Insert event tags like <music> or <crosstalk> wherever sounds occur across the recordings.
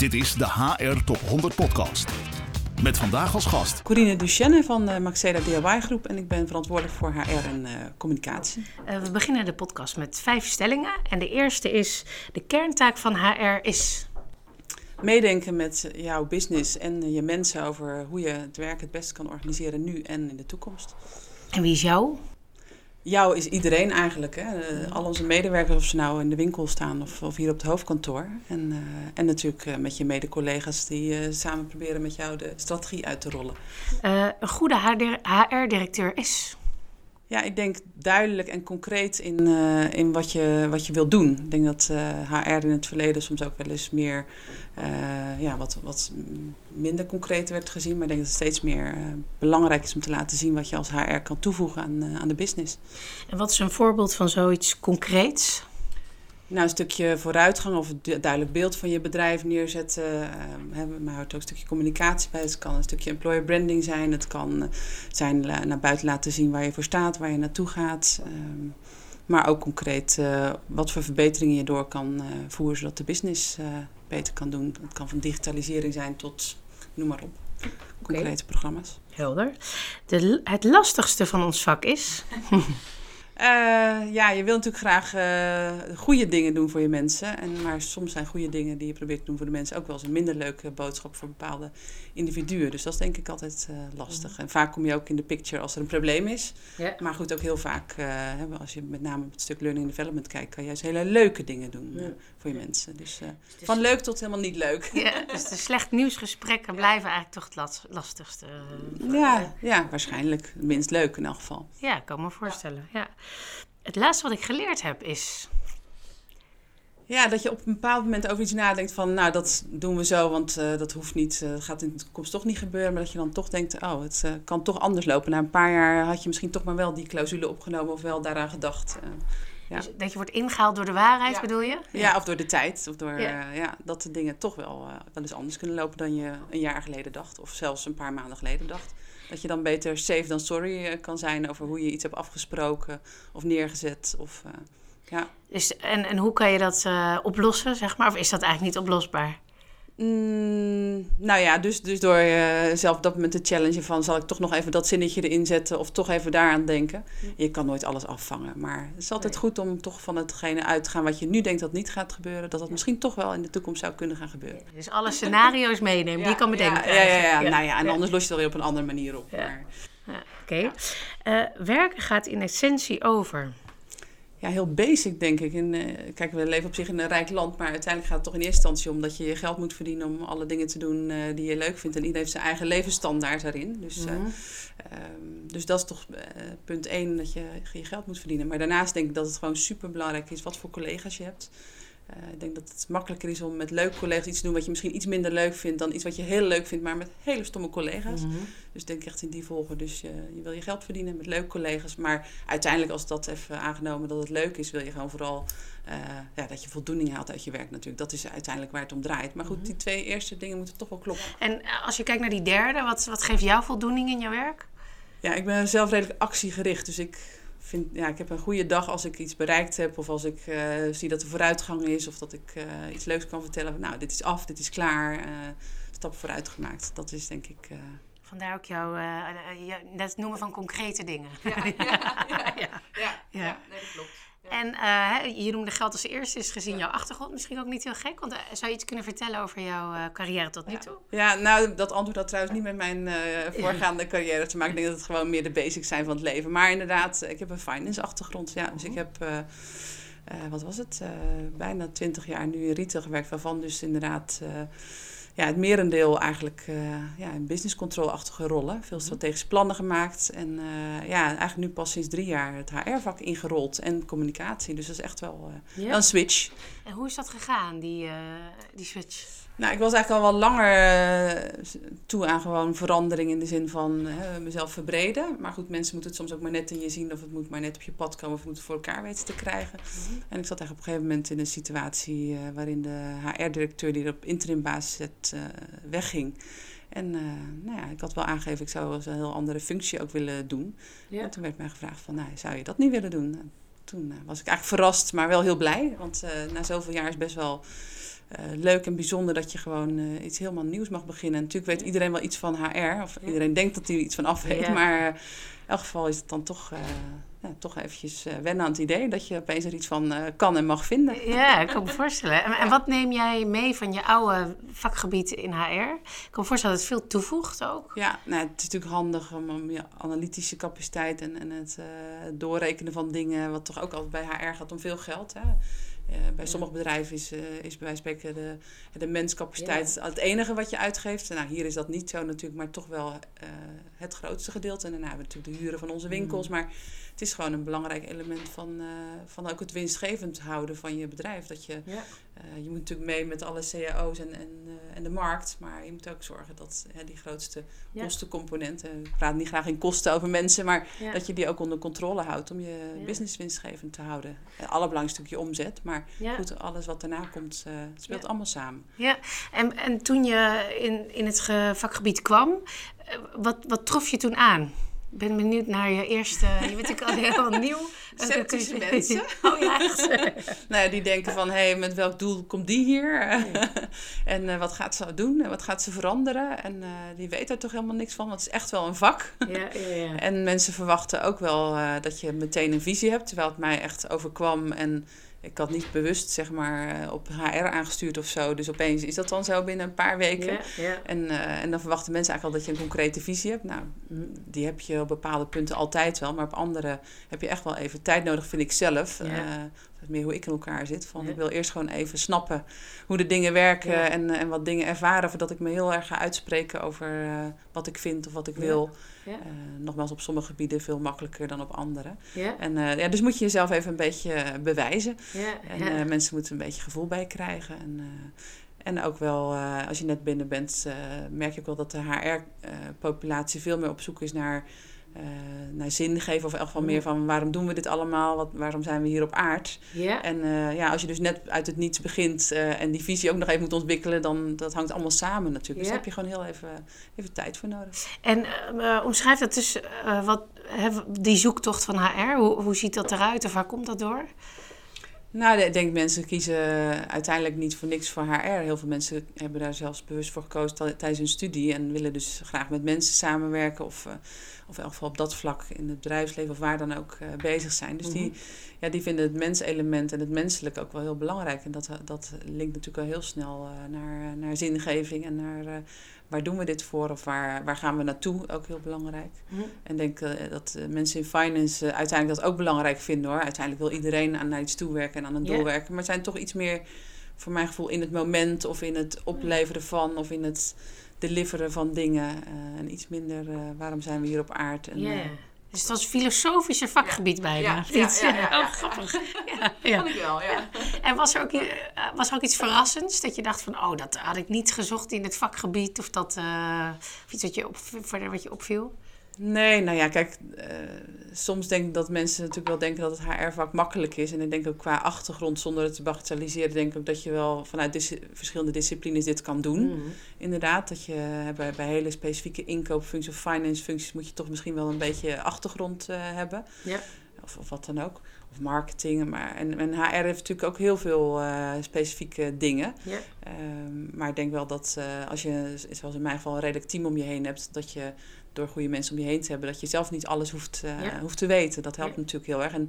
Dit is de HR Top 100 Podcast. Met vandaag als gast. Corine Duchenne van de Maxeda DIY Groep en ik ben verantwoordelijk voor HR en uh, communicatie. Uh, we beginnen de podcast met vijf stellingen. En de eerste is: de kerntaak van HR is. Meedenken met jouw business en je mensen over hoe je het werk het beste kan organiseren nu en in de toekomst. En wie is jou? Jou is iedereen eigenlijk. Hè? Eh, al onze medewerkers, of ze nou in de winkel staan of, of hier op het hoofdkantoor. En, uh, en natuurlijk uh, met je mede-collega's die samen proberen met jou de strategie uit te rollen. een goede HR-directeur is? Ja, ik denk duidelijk en concreet in, uh, in wat, je, wat je wilt doen. Ik denk dat HR in het verleden soms ook wel eens meer, uh, ja, wat, wat minder concreet werd gezien. Maar ik denk dat het steeds meer belangrijk is om te laten zien wat je als HR kan toevoegen aan, aan de business. En wat is een voorbeeld van zoiets concreets? Nou, een stukje vooruitgang of een duidelijk beeld van je bedrijf neerzetten. Uh, maar hoort ook een stukje communicatie bij. Het kan een stukje employer branding zijn. Het kan zijn naar buiten laten zien waar je voor staat, waar je naartoe gaat. Um, maar ook concreet uh, wat voor verbeteringen je door kan uh, voeren zodat de business uh, beter kan doen. Het kan van digitalisering zijn tot noem maar op. Concrete okay. programma's. Helder. De, het lastigste van ons vak is. <laughs> Uh, ja, je wil natuurlijk graag uh, goede dingen doen voor je mensen. En, maar soms zijn goede dingen die je probeert te doen voor de mensen ook wel eens een minder leuke boodschap voor bepaalde individuen. Dus dat is denk ik altijd uh, lastig. En vaak kom je ook in de picture als er een probleem is. Ja. Maar goed, ook heel vaak, als je met name op het stuk learning development kijkt, kan je juist hele leuke dingen doen ja. voor je mensen. Dus, dus van leuk tot helemaal niet leuk. Ja, <laughs> dus de slecht nieuwsgesprekken blijven eigenlijk toch het lastigste. ja, ja, waarschijnlijk. Minst leuk in elk geval. Ja, ik kan me voorstellen. ja. Het laatste wat ik geleerd heb is. Ja, dat je op een bepaald moment over iets nadenkt van, nou, dat doen we zo, want uh, dat hoeft niet, uh, gaat in de toekomst toch niet gebeuren. Maar dat je dan toch denkt, oh, het uh, kan toch anders lopen. Na een paar jaar had je misschien toch maar wel die clausule opgenomen of wel daaraan gedacht. Ja. Dus dat je wordt ingehaald door de waarheid, ja. bedoel je? Ja. of door de tijd. Of door, ja. ja dat de dingen toch wel, wel eens anders kunnen lopen dan je een jaar geleden dacht. Of zelfs een paar maanden geleden dacht. Dat je dan beter safe dan sorry kan zijn over hoe je iets hebt afgesproken of neergezet. Of, ja. Dus, en, en hoe kan je dat oplossen, zeg maar? Of is dat eigenlijk niet oplosbaar? Mm, nou ja, dus, dus door jezelf op dat moment te challengen van... zal ik toch nog even dat zinnetje erin zetten of toch even daaraan denken. Je kan nooit alles afvangen, maar het is altijd nee. goed om toch van hetgene uit te gaan... wat je nu denkt dat niet gaat gebeuren... dat dat misschien toch wel in de toekomst zou kunnen gaan gebeuren. Dus alle scenario's meenemen die je kan bedenken. Ja, ja, ja, ja, nou ja, en anders los je het weer op een andere manier op. Maar... Oké. Okay. Uh, werken gaat in essentie over ja, heel basic, denk ik. En, uh, kijk, we leven op zich in een rijk land, maar uiteindelijk gaat het toch in eerste instantie om dat je je geld moet verdienen om alle dingen te doen uh, die je leuk vindt. En iedereen heeft zijn eigen levensstandaard daarin. Dus, mm -hmm. uh, um, dus dat is toch punt één, dat je je geld moet verdienen. Maar daarnaast denk ik dat het gewoon super belangrijk is wat voor collega's je hebt. Uh, ik denk dat het makkelijker is om met leuke collega's iets te doen wat je misschien iets minder leuk vindt dan iets wat je heel leuk vindt, maar met hele stomme collega's. Mm -hmm. Dus denk echt in die volgorde. Dus je, je wil je geld verdienen met leuke collega's, maar uiteindelijk als dat even aangenomen dat het leuk is, wil je gewoon vooral uh, ja, dat je voldoening haalt uit je werk natuurlijk. Dat is uiteindelijk waar het om draait. Maar goed, mm -hmm. die twee eerste dingen moeten toch wel kloppen. En als je kijkt naar die derde, wat, wat geeft jou voldoening in jouw werk? Ja, ik ben zelf redelijk actiegericht, dus ik vind, ja, ik heb een goede dag als ik iets bereikt heb. Of als ik uh, zie dat er vooruitgang is. Of dat ik uh, iets leuks kan vertellen. Nou, dit is af, dit is klaar. Uh, stap vooruit gemaakt. Dat is denk ik... Vandaar ook jouw, net noemen van concrete dingen. <laughs> Ja, ja, ja, ja, ja, ja. nee, dat klopt. En uh, je noemde geld als eerste, is gezien jouw achtergrond misschien ook niet heel gek. Want uh, zou je iets kunnen vertellen over jouw uh, carrière tot nu toe? Ja, nou, dat antwoord had trouwens niet met mijn voorgaande carrière te maken. Ik denk dat het gewoon meer de basics zijn van het leven. Maar inderdaad, ik heb een finance achtergrond. Ja, dus ik heb, wat was het, bijna twintig jaar nu in retail gewerkt. Waarvan dus inderdaad ja, het merendeel eigenlijk uh, ja, in business control-achtige rollen. Veel strategische plannen gemaakt. En uh, ja, eigenlijk nu pas sinds drie jaar het HR-vak ingerold en communicatie. Dus dat is echt wel, uh, ja. wel een switch. En hoe is dat gegaan, die, die switch? Nou, ik was eigenlijk al wel langer toe aan gewoon verandering in de zin van mezelf verbreden. Maar goed, mensen moeten het soms ook maar net in je zien of het moet maar net op je pad komen of het moet voor elkaar weten te krijgen. -hmm. En ik zat eigenlijk op een gegeven moment in een situatie waarin de HR-directeur die er op interim basis zet uh, wegging. En uh, nou ja, ik had wel aangegeven, ik zou een heel andere functie ook willen doen. Ja. En toen werd mij gevraagd van, nou, zou je dat niet willen doen? En toen was ik eigenlijk verrast, maar wel heel blij. Want na zoveel jaar is best wel eh, leuk en bijzonder dat je gewoon eh, iets helemaal nieuws mag beginnen. En natuurlijk weet iedereen wel iets van HR, of iedereen denkt dat hij iets van af weet. Ja. Maar in elk geval is het dan toch, eh, ja, toch eventjes eh, wennen aan het idee dat je opeens er iets van eh, kan en mag vinden. Ja, ik kan me voorstellen. En, en wat neem jij mee van je oude vakgebied in HR? Ik kan me voorstellen dat het veel toevoegt ook. Ja, nou, het is natuurlijk handig om, je analytische capaciteit en, en het eh, doorrekenen van dingen, wat toch ook altijd bij HR gaat om veel geld. Hè. Eh, bij sommige bedrijven is, eh, is bij wijze van spreken de, de menscapaciteit het enige wat je uitgeeft. Nou, hier is dat niet zo natuurlijk, maar toch wel eh, het grootste gedeelte. En daarna hebben we natuurlijk de huren van onze winkels. Maar het is gewoon een belangrijk element van, van ook het winstgevend houden van je bedrijf. Dat je, Ja. Eh, je moet natuurlijk mee met alle cao's en, en, eh, en de markt. Maar je moet ook zorgen dat hè, die grootste Ja. kostencomponenten... Ik praat niet graag in kosten over mensen, maar Ja. dat je die ook onder controle houdt om je Ja. business winstgevend te houden. Het allerbelangrijkste stukje omzet, maar goed, alles wat daarna komt, eh, speelt allemaal samen. Ja, en, en toen je in, in het ge- vakgebied kwam, wat, wat trof je toen aan? Ik ben benieuwd naar je eerste... <laughs> Je bent natuurlijk al helemaal nieuw. Sceptische mensen. <laughs> Oh ja? <laughs> Nou ja, die denken van, hé, hey, met welk doel komt die hier? en eh, wat gaat ze doen? En wat gaat ze veranderen? En eh, die weet er toch helemaal niks van, want het is echt wel een vak. Ja, ja, ja. En mensen verwachten ook wel eh, dat je meteen een visie hebt, terwijl het mij echt overkwam. En ik had niet bewust, zeg maar, eh, op HR aangestuurd of zo. Dus opeens is dat dan zo binnen een paar weken. En, eh, en dan verwachten mensen eigenlijk al dat je een concrete visie hebt. Nou, die heb je op bepaalde punten altijd wel. Maar op andere heb je echt wel even tijd nodig, vind ik zelf. Dat is meer hoe ik in elkaar zit. Van. Ik wil eerst gewoon even snappen hoe de dingen werken. En, en wat dingen ervaren. Voordat ik me heel erg ga uitspreken over eh, wat ik vind of wat ik wil. Ja. Eh, nogmaals, op sommige gebieden veel makkelijker dan op andere. Ja, En, eh, ja, dus moet je jezelf even een beetje eh, bewijzen. ja, En ja. mensen moeten een beetje gevoel bij krijgen. En, en ook wel, als je net binnen bent, merk je ook wel dat de HR-populatie veel meer op zoek is naar, eh naar zingeving. Of in elk geval meer van waarom doen we dit allemaal? Wat, waarom zijn we hier op aard? ja. En eh, ja, als je dus net uit het niets begint eh, en die visie ook nog even moet ontwikkelen, dan dat hangt allemaal samen natuurlijk. Dus daar heb je gewoon heel even, even tijd voor nodig. En omschrijf dat dus, wat, die zoektocht van HR. Hoe, hoe ziet dat eruit of waar komt dat door? Nou, ik denk mensen kiezen uiteindelijk niet voor niks voor HR. Heel veel mensen hebben daar zelfs bewust voor gekozen tij- tijdens hun studie en willen dus graag met mensen samenwerken of, eh, of in elk geval op dat vlak in het bedrijfsleven of waar dan ook eh, bezig zijn. Dus die, ja, die vinden het menselement en het menselijke ook wel heel belangrijk. En dat, dat linkt natuurlijk al heel snel eh, naar, naar zingeving en naar waar doen we dit voor of waar, waar gaan we naartoe, ook heel belangrijk. Mhm. En ik denk eh, dat eh, mensen in finance eh, uiteindelijk dat ook belangrijk vinden hoor. Uiteindelijk wil iedereen aan naar iets toe werken en aan een doel werken. Maar het zijn toch iets meer, voor mijn gevoel, in het moment of in het opleveren van of in het deliveren van dingen. en iets minder waarom zijn we hier op aard. En. Dus het was filosofischer vakgebied bijna. Ja, of ja. <laughs> Oh, grappig. Ja, ja. ik wel, ja. En was er, ook, eh, was er ook iets verrassends? Dat je dacht van, oh, dat had ik niet gezocht in het vakgebied. Of, dat, eh, of iets wat je, op, wat je opviel? Nee, nou ja, kijk, eh, soms denk ik dat mensen natuurlijk wel denken dat het HR-vak makkelijk is. En ik denk ook qua achtergrond, zonder het te bagatelliseren, denk ik ook dat je wel vanuit dis- verschillende disciplines dit kan doen. Mhm. Inderdaad, dat je eh, bij, bij hele specifieke inkoopfuncties of finance functies moet je toch misschien wel een beetje achtergrond eh, hebben. Ja. Of, of wat dan ook. Of marketing. Maar, en, en HR heeft natuurlijk ook heel veel specifieke dingen. Ja. Ehm, maar ik denk wel dat als je, zoals in mijn geval, een redelijk team om je heen hebt, dat je door goede mensen om je heen te hebben, dat je zelf niet alles hoeft, eh, Ja. hoeft te weten. Dat helpt Ja. natuurlijk heel erg. En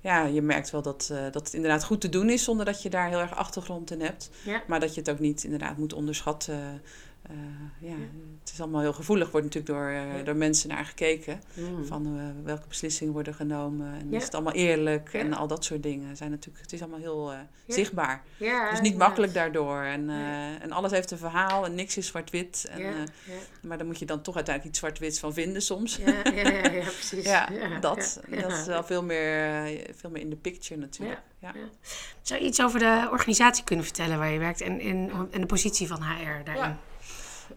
ja, je merkt wel dat, eh, dat het inderdaad goed te doen is zonder dat je daar heel erg achtergrond in hebt. Ja. Maar dat je het ook niet inderdaad moet onderschatten. Eh, ja, Het is allemaal heel gevoelig, wordt natuurlijk door, eh, Ja. door mensen naar gekeken. Mhm. Van eh, welke beslissingen worden genomen en Ja. is het allemaal eerlijk en al dat soort dingen. Zijn natuurlijk, het is allemaal heel zichtbaar. Dus niet makkelijk daardoor. En, en alles heeft een verhaal en niks is zwart-wit. En, maar daar moet je dan toch uiteindelijk iets zwart-wits van vinden soms. Ja, ja, precies. Ja, dat, dat is wel veel meer, veel meer in de picture natuurlijk. Ja. Ja. Zou je iets over de organisatie kunnen vertellen waar je werkt en, en, en de positie van HR daarin?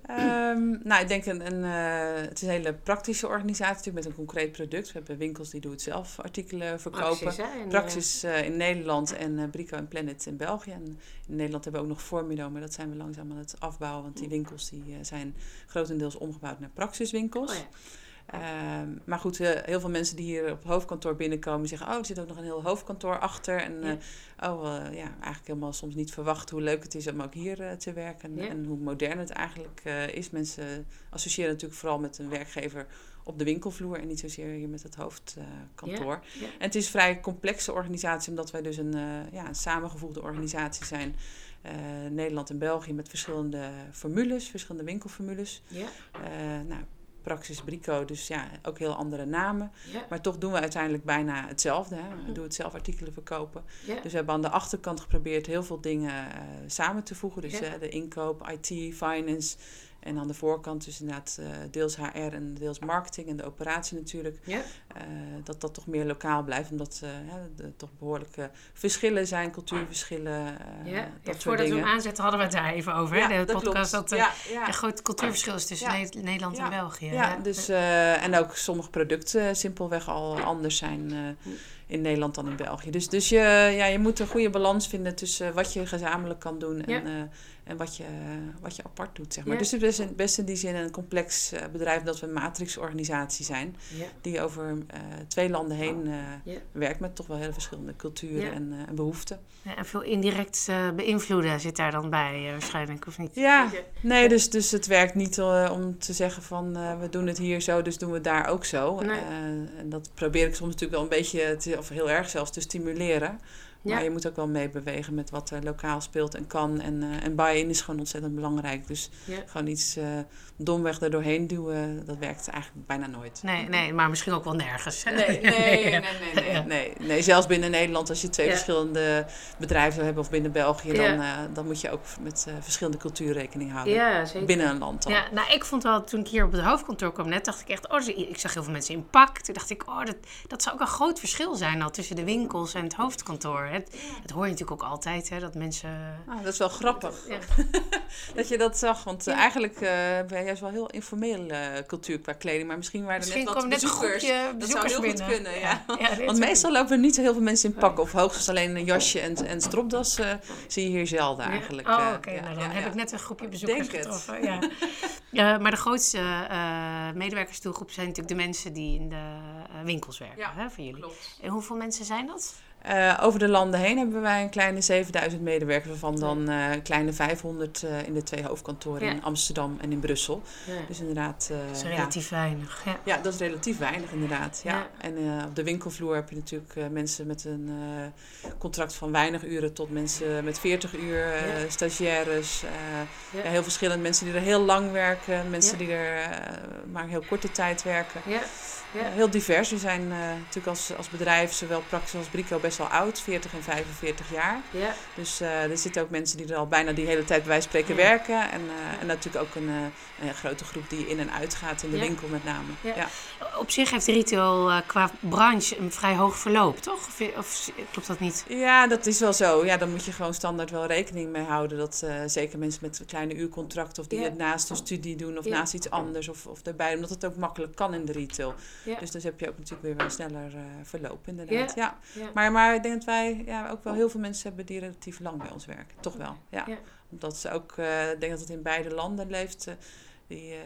Ehm, nou, ik denk een, een, eh, het is een hele praktische organisatie natuurlijk met een concreet product. We hebben winkels die doe het zelf artikelen verkopen. Praxis, hè? Praxis eh, in Nederland en eh, Brico en Planet in België. En in Nederland hebben we ook nog Formido, maar dat zijn we langzaam aan het afbouwen. Want die winkels die, eh, zijn grotendeels omgebouwd naar praxiswinkels. Oh ja. Ehm, maar goed, eh, heel veel mensen die hier op het hoofdkantoor binnenkomen zeggen: Oh, er zit ook nog een heel hoofdkantoor achter. En Ja. eh, oh, eh, ja, eigenlijk helemaal soms niet verwacht hoe leuk het is om ook hier te werken. En, Ja. en hoe modern het eigenlijk is. Mensen associëren natuurlijk vooral met een werkgever op de winkelvloer en niet zozeer hier met het hoofdkantoor. Ja. En het is een vrij complexe organisatie, omdat wij dus een, ja, een samengevoegde organisatie zijn. Nederland en België met verschillende formules, verschillende winkelformules. Ja. Nou, Praxis Brico, dus ja, ook heel andere namen. Ja. Maar toch doen we uiteindelijk bijna hetzelfde. Hè? We doen het zelf artikelen verkopen. Ja. Dus we hebben aan de achterkant geprobeerd heel veel dingen eh, samen te voegen. Dus Ja. eh, de inkoop, IT, finance. En aan de voorkant dus inderdaad eh, deels HR en deels marketing en de operatie natuurlijk. Ja. Eh, dat dat toch meer lokaal blijft. Omdat eh, er toch behoorlijke verschillen zijn, cultuurverschillen. eh, Ja. dat Ja, voordat we hem aanzetten hadden we het daar even over. hè? de dat podcast klopt. dat er ja, ja. een groot cultuurverschil is tussen Ja. Ne- Nederland en Ja. België. Ja, dus, eh, en ook sommige producten simpelweg al anders zijn eh, in Nederland dan in België. Dus, dus je, ja, je moet een goede balans vinden tussen wat je gezamenlijk kan doen en, Ja. eh, en wat, je, wat je apart doet. Zeg maar. Ja. Dus het is best, best in die zin een complex eh, bedrijf dat we een matrixorganisatie zijn. Ja. Die over eh, twee landen heen eh, Ja. werkt met toch wel hele verschillende culturen en, eh, en behoeften. Ja, en veel indirect eh, beïnvloeden zit daar dan bij, eh, waarschijnlijk, of niet? Ja, nee, dus, dus het werkt niet eh, om te zeggen van eh, we doen het hier zo, dus doen we het daar ook zo. Nee. Eh, en dat probeer ik soms natuurlijk wel een beetje, te, of heel erg zelfs, te stimuleren. Ja. Maar je moet ook wel meebewegen met wat lokaal speelt en kan. En, eh en buy-in is gewoon ontzettend belangrijk. Dus Ja. gewoon iets eh, domweg er doorheen duwen, dat werkt eigenlijk bijna nooit. Nee, nee, maar misschien ook wel nergens. Nee, nee, <laughs> nee, nee, nee, nee, nee. Zelfs binnen Nederland, als je twee Ja. verschillende bedrijven hebben of binnen België, dan, eh, dan moet je ook met eh, verschillende culturen rekening houden. Ja, zeker. Binnen een land dan. Ja, nou, ik vond wel, toen ik hier op het hoofdkantoor kwam net, dacht ik echt, oh, ze- ik zag heel veel mensen in pak. Toen dacht ik, oh, dat, dat zou ook een groot verschil zijn al tussen de winkels en het hoofdkantoor. Het, het hoor je natuurlijk ook altijd, hè, dat mensen... Ah, dat is wel grappig Ja. <laughs> dat je dat zag. Want eh, eigenlijk juist wel heel informeel eh, cultuur qua kleding. Maar misschien waren er Misschien net wat komen net een bezoekers. dat zou heel goed kunnen, ja. Want meestal lopen er niet zo heel veel mensen in pak. Of hoogstens alleen een jasje en, en stropdas eh, zie je hier zelden eigenlijk. Oh, eh, oké. ja, nou, dan heb ik net een groepje bezoekers Denk getroffen. Ja. Ja, <laughs> maar de grootste medewerkersdoelgroep zijn natuurlijk de mensen die in de winkels werken, hè, van jullie. Klopt. En hoeveel mensen zijn dat? Eh, over de landen heen hebben wij een kleine 7000 medewerkers, waarvan dan eh, een kleine 500 eh, in de twee hoofdkantoren Ja. in Amsterdam en in Brussel. Ja. Dus inderdaad. eh, Dat is ja. relatief weinig. Ja. Ja, dat is relatief weinig inderdaad. Ja. Ja. En eh, op de winkelvloer heb je natuurlijk eh, mensen met een eh, contract van weinig uren tot mensen met 40 uur, eh, Ja. stagiaires. eh, heel verschillend. Mensen die er heel lang werken, mensen Ja. die er maar een heel korte tijd werken. Ja. Ja. Heel divers. We zijn eh, natuurlijk als, als bedrijf, zowel Praxis als Brico, best wel oud, 40 en 45 jaar. Ja. Dus eh, er zitten ook mensen die er al bijna die hele tijd bij wijze van spreken Ja. werken. En, eh, en natuurlijk ook een, eh, een grote groep die in en uit gaat in de Ja. winkel met name. Ja. Op zich heeft retail qua branche een vrij hoog verloop, toch? Of, of klopt dat niet? Ja, dat is wel zo. Ja, dan moet je gewoon standaard wel rekening mee houden. Dat zeker mensen met kleine uurcontract of die het naast een studie doen of naast iets anders of, of daarbij, omdat het ook makkelijk kan in de retail. Ja. Dus dus heb je ook natuurlijk weer wel sneller verloop inderdaad. Ja. Ja. Maar, maar ik denk dat wij ja, ook wel heel veel mensen hebben die relatief lang bij ons werken. Toch wel, ja. Ja. Omdat ze ook, eh, ik denk dat het in beide landen leeft. eh, die, eh,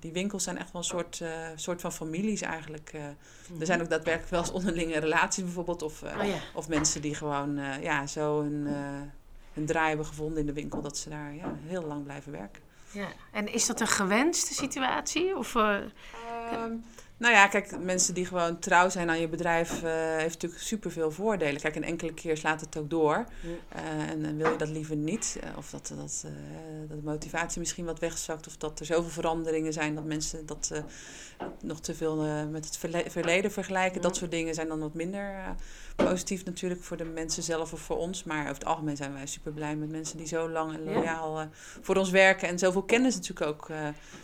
die winkels zijn echt wel een soort, eh, soort van families eigenlijk. eh. Er zijn ook daadwerkelijk wel eens onderlinge relaties bijvoorbeeld. Of, eh, Oh ja. of mensen die gewoon eh, ja, zo hun, eh, hun draai hebben gevonden in de winkel. Dat ze daar ja, heel lang blijven werken. ja. En is dat een gewenste situatie? Of, eh, Ehm, nou ja, kijk, mensen die gewoon trouw zijn aan je bedrijf, eh heeft natuurlijk superveel voordelen. Kijk, een enkele keer slaat het ook door. Eh, en dan wil je dat liever niet. Eh, of dat, dat, eh, dat de motivatie misschien wat wegzakt. Of dat er zoveel veranderingen zijn dat mensen dat eh, nog te veel eh, met het verle- verleden vergelijken. Dat soort dingen zijn dan wat minder eh, positief natuurlijk voor de mensen zelf of voor ons. Maar over het algemeen zijn wij super blij met mensen die zo lang en Ja. loyaal eh, voor ons werken. En zoveel kennis natuurlijk ook eh,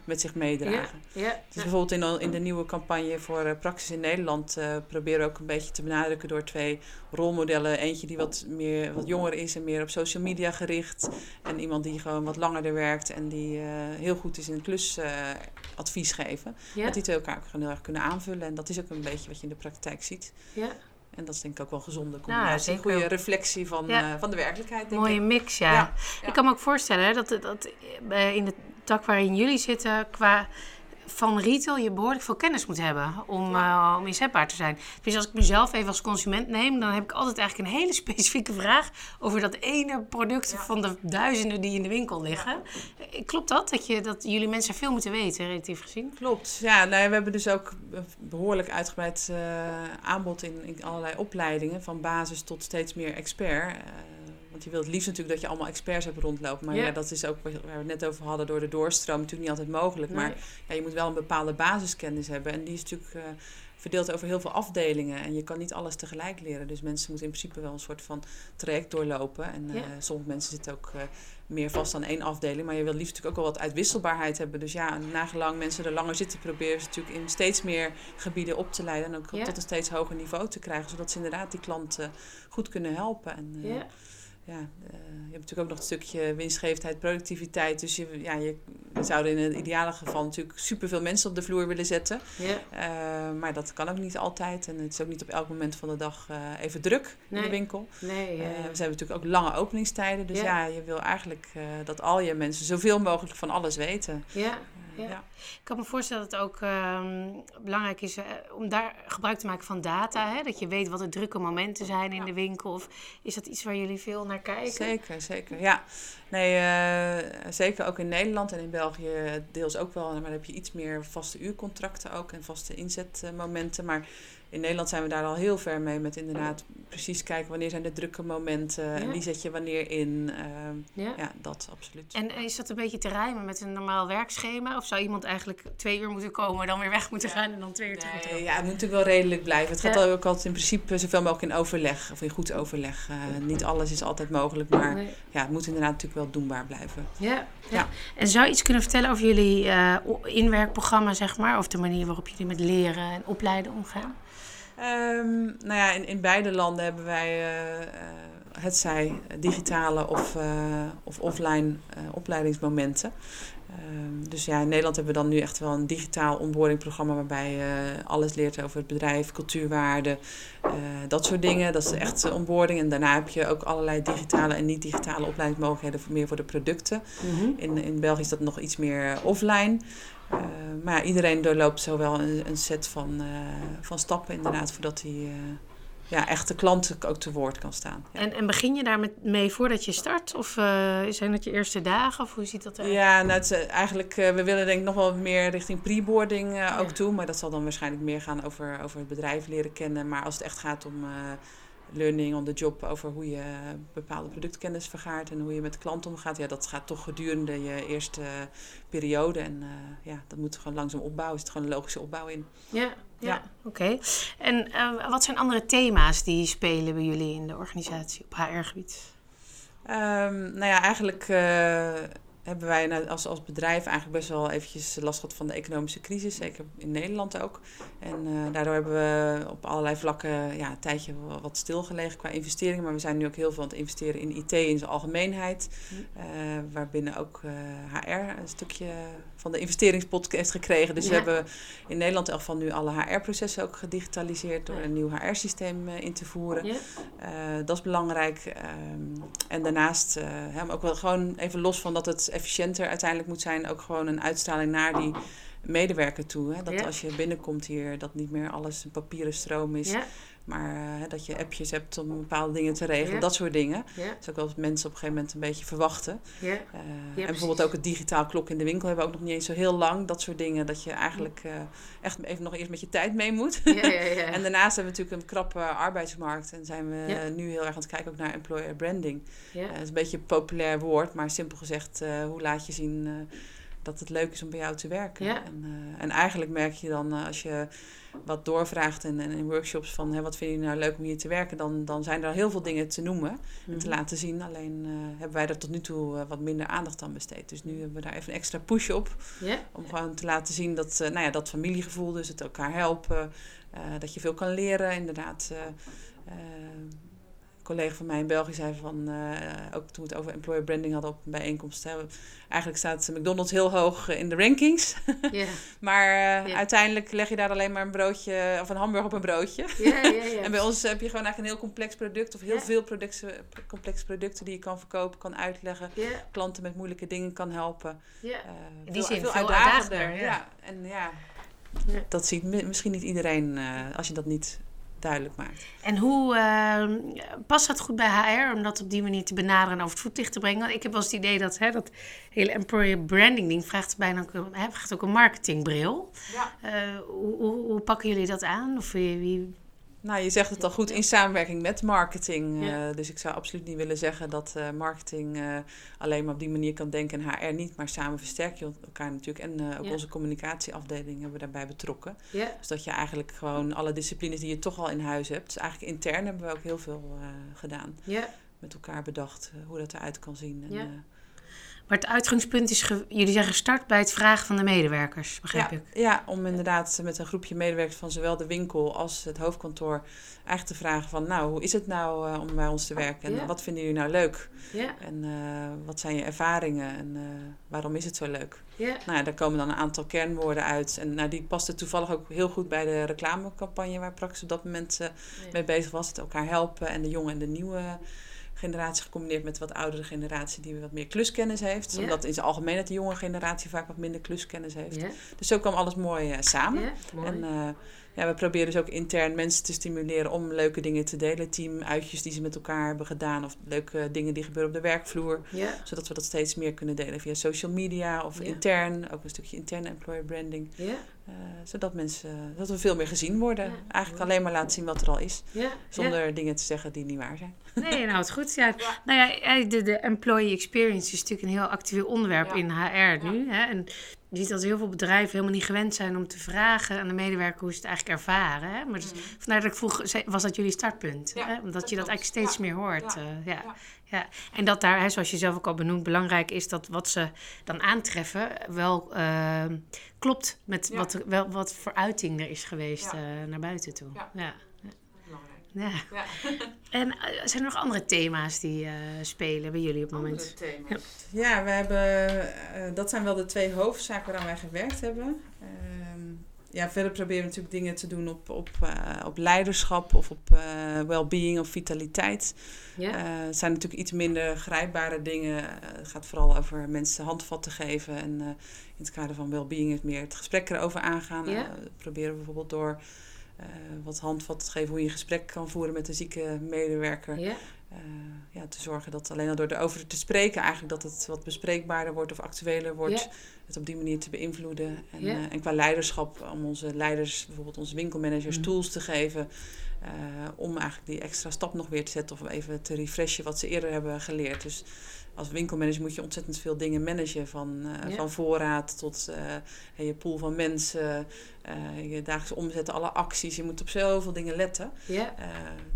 met zich meedragen. ja. Dus bijvoorbeeld in, in de nieuwe campagne voor eh, Praxis in Nederland eh, proberen we ook een beetje te benadrukken door twee rolmodellen. Eentje die wat, meer, wat jonger is en meer op social media gericht. En iemand die gewoon wat langer er werkt en die eh, heel goed is in klusadvies geven. Ja. Dat die twee elkaar ook gewoon heel erg kunnen aanvullen. En dat is ook een beetje wat je in de praktijk ziet. ja. En dat is denk ik ook wel een gezonde combinatie. Nou, zeker. Goede reflectie van, Ja. van de werkelijkheid, denk Mooie ik. mix, ja. Ja, ja. Ik kan me ook voorstellen hè, dat, dat in de tak waarin jullie zitten, qua van retail je behoorlijk veel kennis moet hebben om, uh, om inzetbaar te zijn. Dus als ik mezelf even als consument neem, dan heb ik altijd eigenlijk een hele <laughs> specifieke vraag over dat ene product van de duizenden die in de winkel liggen. Klopt dat? Dat, je, dat jullie mensen veel moeten weten, relatief gezien? Klopt. Ja, nou, we hebben dus ook behoorlijk uitgebreid uh, aanbod in, in allerlei opleidingen, van basis tot steeds meer expert. Uh, want je wilt het liefst natuurlijk dat je allemaal experts hebt rondlopen. Maar ja, dat is ook waar we het net over hadden door de doorstroom natuurlijk niet altijd mogelijk. Maar ja, je moet wel een bepaalde basiskennis hebben. En die is natuurlijk uh, verdeeld over heel veel afdelingen. En je kan niet alles tegelijk leren. Dus mensen moeten in principe wel een soort van traject doorlopen. En uh, sommige mensen zitten ook uh, meer vast aan één afdeling. Maar je wil liefst natuurlijk ook wel wat uitwisselbaarheid hebben. Dus ja, nagelang mensen er langer zitten, proberen ze natuurlijk in steeds meer gebieden op te leiden. En ook tot een steeds hoger niveau te krijgen. Zodat ze inderdaad die klanten goed kunnen helpen. En, ja, uh, je hebt natuurlijk ook nog een stukje winstgevendheid, productiviteit. Dus je, ja, je, we zouden in het ideale geval natuurlijk superveel mensen op de vloer willen zetten. Ja. Uh, maar dat kan ook niet altijd. En het is ook niet op elk moment van de dag uh, even druk nee. in de winkel. Nee, we hebben natuurlijk ook lange openingstijden. Dus ja, ja je wil eigenlijk dat al je mensen zoveel mogelijk van alles weten. Ja. Ja. ja. Ik kan me voorstellen dat het ook um, belangrijk is uh, om daar gebruik te maken van data. Hè? Dat je weet wat de drukke momenten zijn in ja. de winkel. Of is dat iets waar jullie veel naar kijken? Zeker, zeker. Ja, nee, uh, zeker ook in Nederland en in België deels ook wel. Maar dan heb je iets meer vaste uurcontracten ook en vaste inzetmomenten. Maar in Nederland zijn we daar al heel ver mee met inderdaad precies kijken wanneer zijn de drukke momenten ja. en wie zet je wanneer in. Uh, ja. ja. dat absoluut. En is dat een beetje te rijmen met een normaal werkschema? Of zou iemand eigenlijk twee uur moeten komen, dan weer weg moeten gaan en dan twee uur terug moeten komen? Ja, het moet natuurlijk wel redelijk blijven. Het gaat ook altijd in principe zoveel mogelijk in overleg of in goed overleg. Uh, niet alles is altijd mogelijk, maar nee. ja, het moet inderdaad natuurlijk wel doenbaar blijven. Ja, ja. En zou je iets kunnen vertellen over jullie uh, inwerkprogramma, zeg maar? Of de manier waarop jullie met leren en opleiden omgaan? Um, nou ja, in, in beide landen hebben wij uh, het zij digitale of, uh, of offline opleidingsmomenten. Um, dus ja, in Nederland hebben we dan nu echt wel een digitaal onboardingprogramma waarbij je alles leert over het bedrijf, cultuurwaarden, dat soort dingen. Dat is echt onboarding. En daarna heb je ook allerlei digitale en niet-digitale opleidingsmogelijkheden meer voor de producten. Mm -hmm. in, in België is dat nog iets meer offline. Uh, maar ja, iedereen doorloopt zo wel een, een set van, uh, van stappen inderdaad, voordat hij uh, ja, echt de klant ook te woord kan staan. Ja. En, en begin je daar met, mee voordat je start? Of zijn dat je eerste dagen? Of hoe ziet dat eruit? Ja, nou, het, eigenlijk, we willen denk ik nog wel meer richting preboarding ook ja. toe. Maar dat zal dan waarschijnlijk meer gaan over, over het bedrijf leren kennen. Maar als het echt gaat om learning on the job over hoe je bepaalde productkennis vergaart en hoe je met de klant omgaat. Ja, dat gaat toch gedurende je eerste periode. En uh, ja, dat moet gewoon langzaam opbouwen. Is het gewoon een logische opbouw in. Ja, ja, ja. oké. Okay. En uh, wat zijn andere thema's die spelen bij jullie in de organisatie op HR-gebied? Um, nou ja, eigenlijk uh, hebben wij als, als bedrijf eigenlijk best wel eventjes last gehad van de economische crisis, zeker in Nederland ook. En uh, daardoor hebben we op allerlei vlakken ja, een tijdje wat stilgelegen qua investeringen. Maar we zijn nu ook heel veel aan het investeren in IT in zijn algemeenheid. Uh, waarbinnen ook uh, HR een stukje van de investeringspot heeft gekregen. Dus ja. we hebben in Nederland in elk geval nu alle HR-processen ook gedigitaliseerd door een nieuw HR-systeem in te voeren. Ja. dat is belangrijk. Um, en daarnaast uh, ook wel gewoon even los van dat het efficiënter uiteindelijk moet zijn, ook gewoon een uitstraling naar die medewerker toe. Hè? Dat ja. als je binnenkomt hier, dat niet meer alles een papieren stroom is. Ja. Maar uh, dat je appjes hebt om bepaalde dingen te regelen, ja. dat soort dingen. Ja. Dus ook als mensen op een gegeven moment een beetje verwachten. Ja. Uh, en bijvoorbeeld ook het digitaal klok in de winkel hebben we ook nog niet eens zo heel lang. Dat soort dingen, dat je eigenlijk uh, echt even nog eerst met je tijd mee moet. <laughs> en daarnaast hebben we natuurlijk een krappe arbeidsmarkt. En zijn we nu heel erg aan het kijken ook naar employer branding. dat is een beetje een populair woord, maar simpel gezegd, hoe laat je zien dat het leuk is om bij jou te werken. Ja. En, uh, en eigenlijk merk je dan uh, als je wat doorvraagt en, en in workshops van hè, wat vind je nou leuk om hier te werken, dan, dan zijn er heel veel dingen te noemen en te laten zien. Alleen uh, hebben wij er tot nu toe wat minder aandacht aan besteed. Dus nu hebben we daar even een extra push op. Yeah. Om gewoon te laten zien dat, nou ja, dat familiegevoel, dus het elkaar helpen, dat je veel kan leren, inderdaad collega van mij in België zei van, eh, ook toen we het over employer branding hadden op een bijeenkomst, hè, eigenlijk staat McDonald's heel hoog in de rankings. <laughs> Ja. maar eh, uiteindelijk leg je daar alleen maar een broodje of een hamburger op een broodje. Ja, ja, ja. <laughs> En bij ons heb je gewoon eigenlijk een heel complex product of heel veel producten, complexe producten die je kan verkopen, kan uitleggen. Klanten met moeilijke dingen kan helpen. ja. Eh, In die zin veel uitdagender, ja. En ja, dat ziet mi- misschien niet iedereen eh, als je dat niet duidelijk maakt. En hoe eh, past dat goed bij HR om dat op die manier te benaderen en over het voetlicht te brengen? Want ik heb wel eens het idee dat hè, dat hele employer branding ding vraagt bijna ook, hè, vraagt ook een marketingbril. Ja. Eh, hoe, hoe, hoe pakken jullie dat aan? Of wie, wie- Nou, je zegt het al goed in samenwerking met marketing. Ja. eh, dus ik zou absoluut niet willen zeggen dat eh, marketing eh, alleen maar op die manier kan denken en HR niet. Maar samen versterk je elkaar natuurlijk. En ook Ja. onze communicatieafdeling hebben we daarbij betrokken. ja. Dus dat je eigenlijk gewoon alle disciplines die je toch al in huis hebt. Dus eigenlijk intern hebben we ook heel veel gedaan. Ja. Met elkaar bedacht hoe dat eruit kan zien. En, Ja. Maar het uitgangspunt is, jullie zijn gestart bij het vragen van de medewerkers, begrijp ja, ik? ja, om inderdaad met een groepje medewerkers van zowel de winkel als het hoofdkantoor eigenlijk te vragen van... nou, hoe is het nou eh, om bij ons te werken? En Ja. wat vinden jullie nou leuk? Ja, En eh, wat zijn je ervaringen? En eh, waarom is het zo leuk? ja, Nou ja, daar komen dan een aantal kernwoorden uit. En nou, die paste toevallig ook heel goed bij de reclamecampagne... waar Praxis op dat moment mee bezig was. Het elkaar helpen en de jonge en de nieuwe generatie gecombineerd met de wat oudere generatie... die wat meer kluskennis heeft. Omdat in zijn algemeenheid de jonge generatie vaak wat minder kluskennis heeft. Dus zo kwam alles mooi eh, samen. mooi. En eh, ja, we proberen dus ook intern mensen te stimuleren om leuke dingen te delen. Teamuitjes die ze met elkaar hebben gedaan. Of leuke dingen die gebeuren op de werkvloer. Zodat we dat steeds meer kunnen delen via social media of intern. Ook een stukje interne employer branding. Eh, zodat mensen, dat we veel meer gezien worden. Ja, Eigenlijk alleen maar laten zien wat er al is. ja. ja. Zonder dingen te zeggen die niet waar zijn. Nee, nou het goed. <laughs> Ja. Nou ja, eh, de, de employee experience is natuurlijk een heel actueel onderwerp in HR nu. Hè? En je ziet dat heel veel bedrijven helemaal niet gewend zijn om te vragen aan de medewerker hoe ze het eigenlijk ervaren. Hè? Maar dus, vandaar dat ik vroeg, was dat jullie startpunt? Hè? Omdat dat je dat klopt. eigenlijk steeds meer hoort. Ja. eh, ja. Ja. En dat daar, hè, zoals je zelf ook al benoemd, belangrijk is dat wat ze dan aantreffen wel eh, klopt met Ja. wat, wel, wat voor uiting er is geweest Ja. eh, naar buiten toe. Ja. Ja. Belangrijk. Ja. Ja. <laughs> En eh, zijn er nog andere thema's die eh, spelen bij jullie op het moment? Ja, we hebben, eh, dat zijn wel de twee hoofdzaken waaraan wij gewerkt hebben. Ja, verder proberen we natuurlijk dingen te doen op, op, eh, op leiderschap of op eh well-being of vitaliteit. Ja, Eh, het zijn natuurlijk iets minder grijpbare dingen. Het gaat vooral over mensen handvatten geven. En in het kader van well-being is meer het gesprek erover aangaan. Ja. Eh, proberen we bijvoorbeeld door wat handvatten te geven hoe je een gesprek kan voeren met een zieke medewerker. ja, Eh, ja, te zorgen dat alleen al door erover te spreken eigenlijk dat het wat bespreekbaarder wordt of actueler wordt. Het op die manier te beïnvloeden. En, eh, en qua leiderschap om onze leiders, bijvoorbeeld onze winkelmanagers, Mhm. tools te geven. eh, om eigenlijk die extra stap nog weer te zetten of even te refreshen wat ze eerder hebben geleerd. Dus als winkelmanager moet je ontzettend veel dingen managen. Van, eh, Ja. van voorraad tot eh, je pool van mensen, eh, je dagelijkse omzet, alle acties. Je moet op zoveel dingen letten. ja,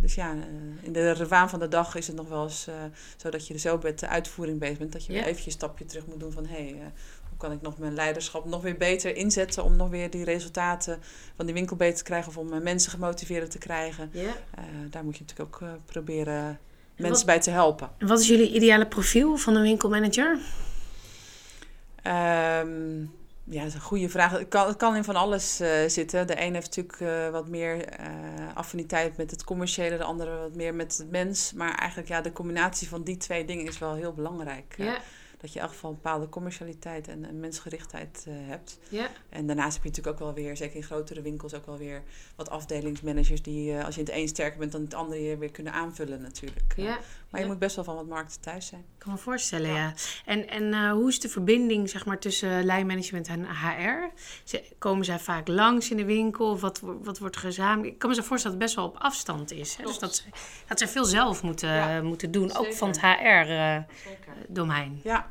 dus ja, in de waan van de dag is het nog wel eens zo dat je er zo met de uitvoering bezig bent. Dat je Ja. weer eventjes een stapje terug moet doen van hé, hey, hoe kan ik nog mijn leiderschap nog weer beter inzetten om nog weer die resultaten van die winkel beter te krijgen of om mijn mensen gemotiveerd te krijgen. ja. Daar moet je natuurlijk ook eh, wat- mensen bij te helpen. En wat is jullie ideale profiel van een winkelmanager? Ehm, ja, dat is een goede vraag. Het kan, het kan in van alles eh, zitten. De een heeft natuurlijk eh, wat meer eh, affiniteit met het commerciële, de andere wat meer met het mens. Maar eigenlijk ja, de combinatie van die twee dingen is wel heel belangrijk. Ja, dat je in geval een bepaalde commercialiteit en, en mensgerichtheid eh, hebt. ja, En daarnaast heb je natuurlijk ook wel weer, zeker in grotere winkels, ook wel weer wat afdelingsmanagers die, eh, als je in het een sterker bent, dan het andere je weer kunnen aanvullen natuurlijk. Eh, ja. maar je moet best wel van wat markten thuis zijn. Ik kan me voorstellen, ja. En, en eh, hoe is de verbinding zeg maar, tussen lijnmanagement en HR? Ze, komen zij vaak langs in de winkel? Of wat, wat wordt gezamenlijk? Ik kan me zo voorstellen dat het best wel op afstand is. Hè? Dus dat ze, dat ze veel zelf moeten, moeten doen, ook van het HR-domein. Ja,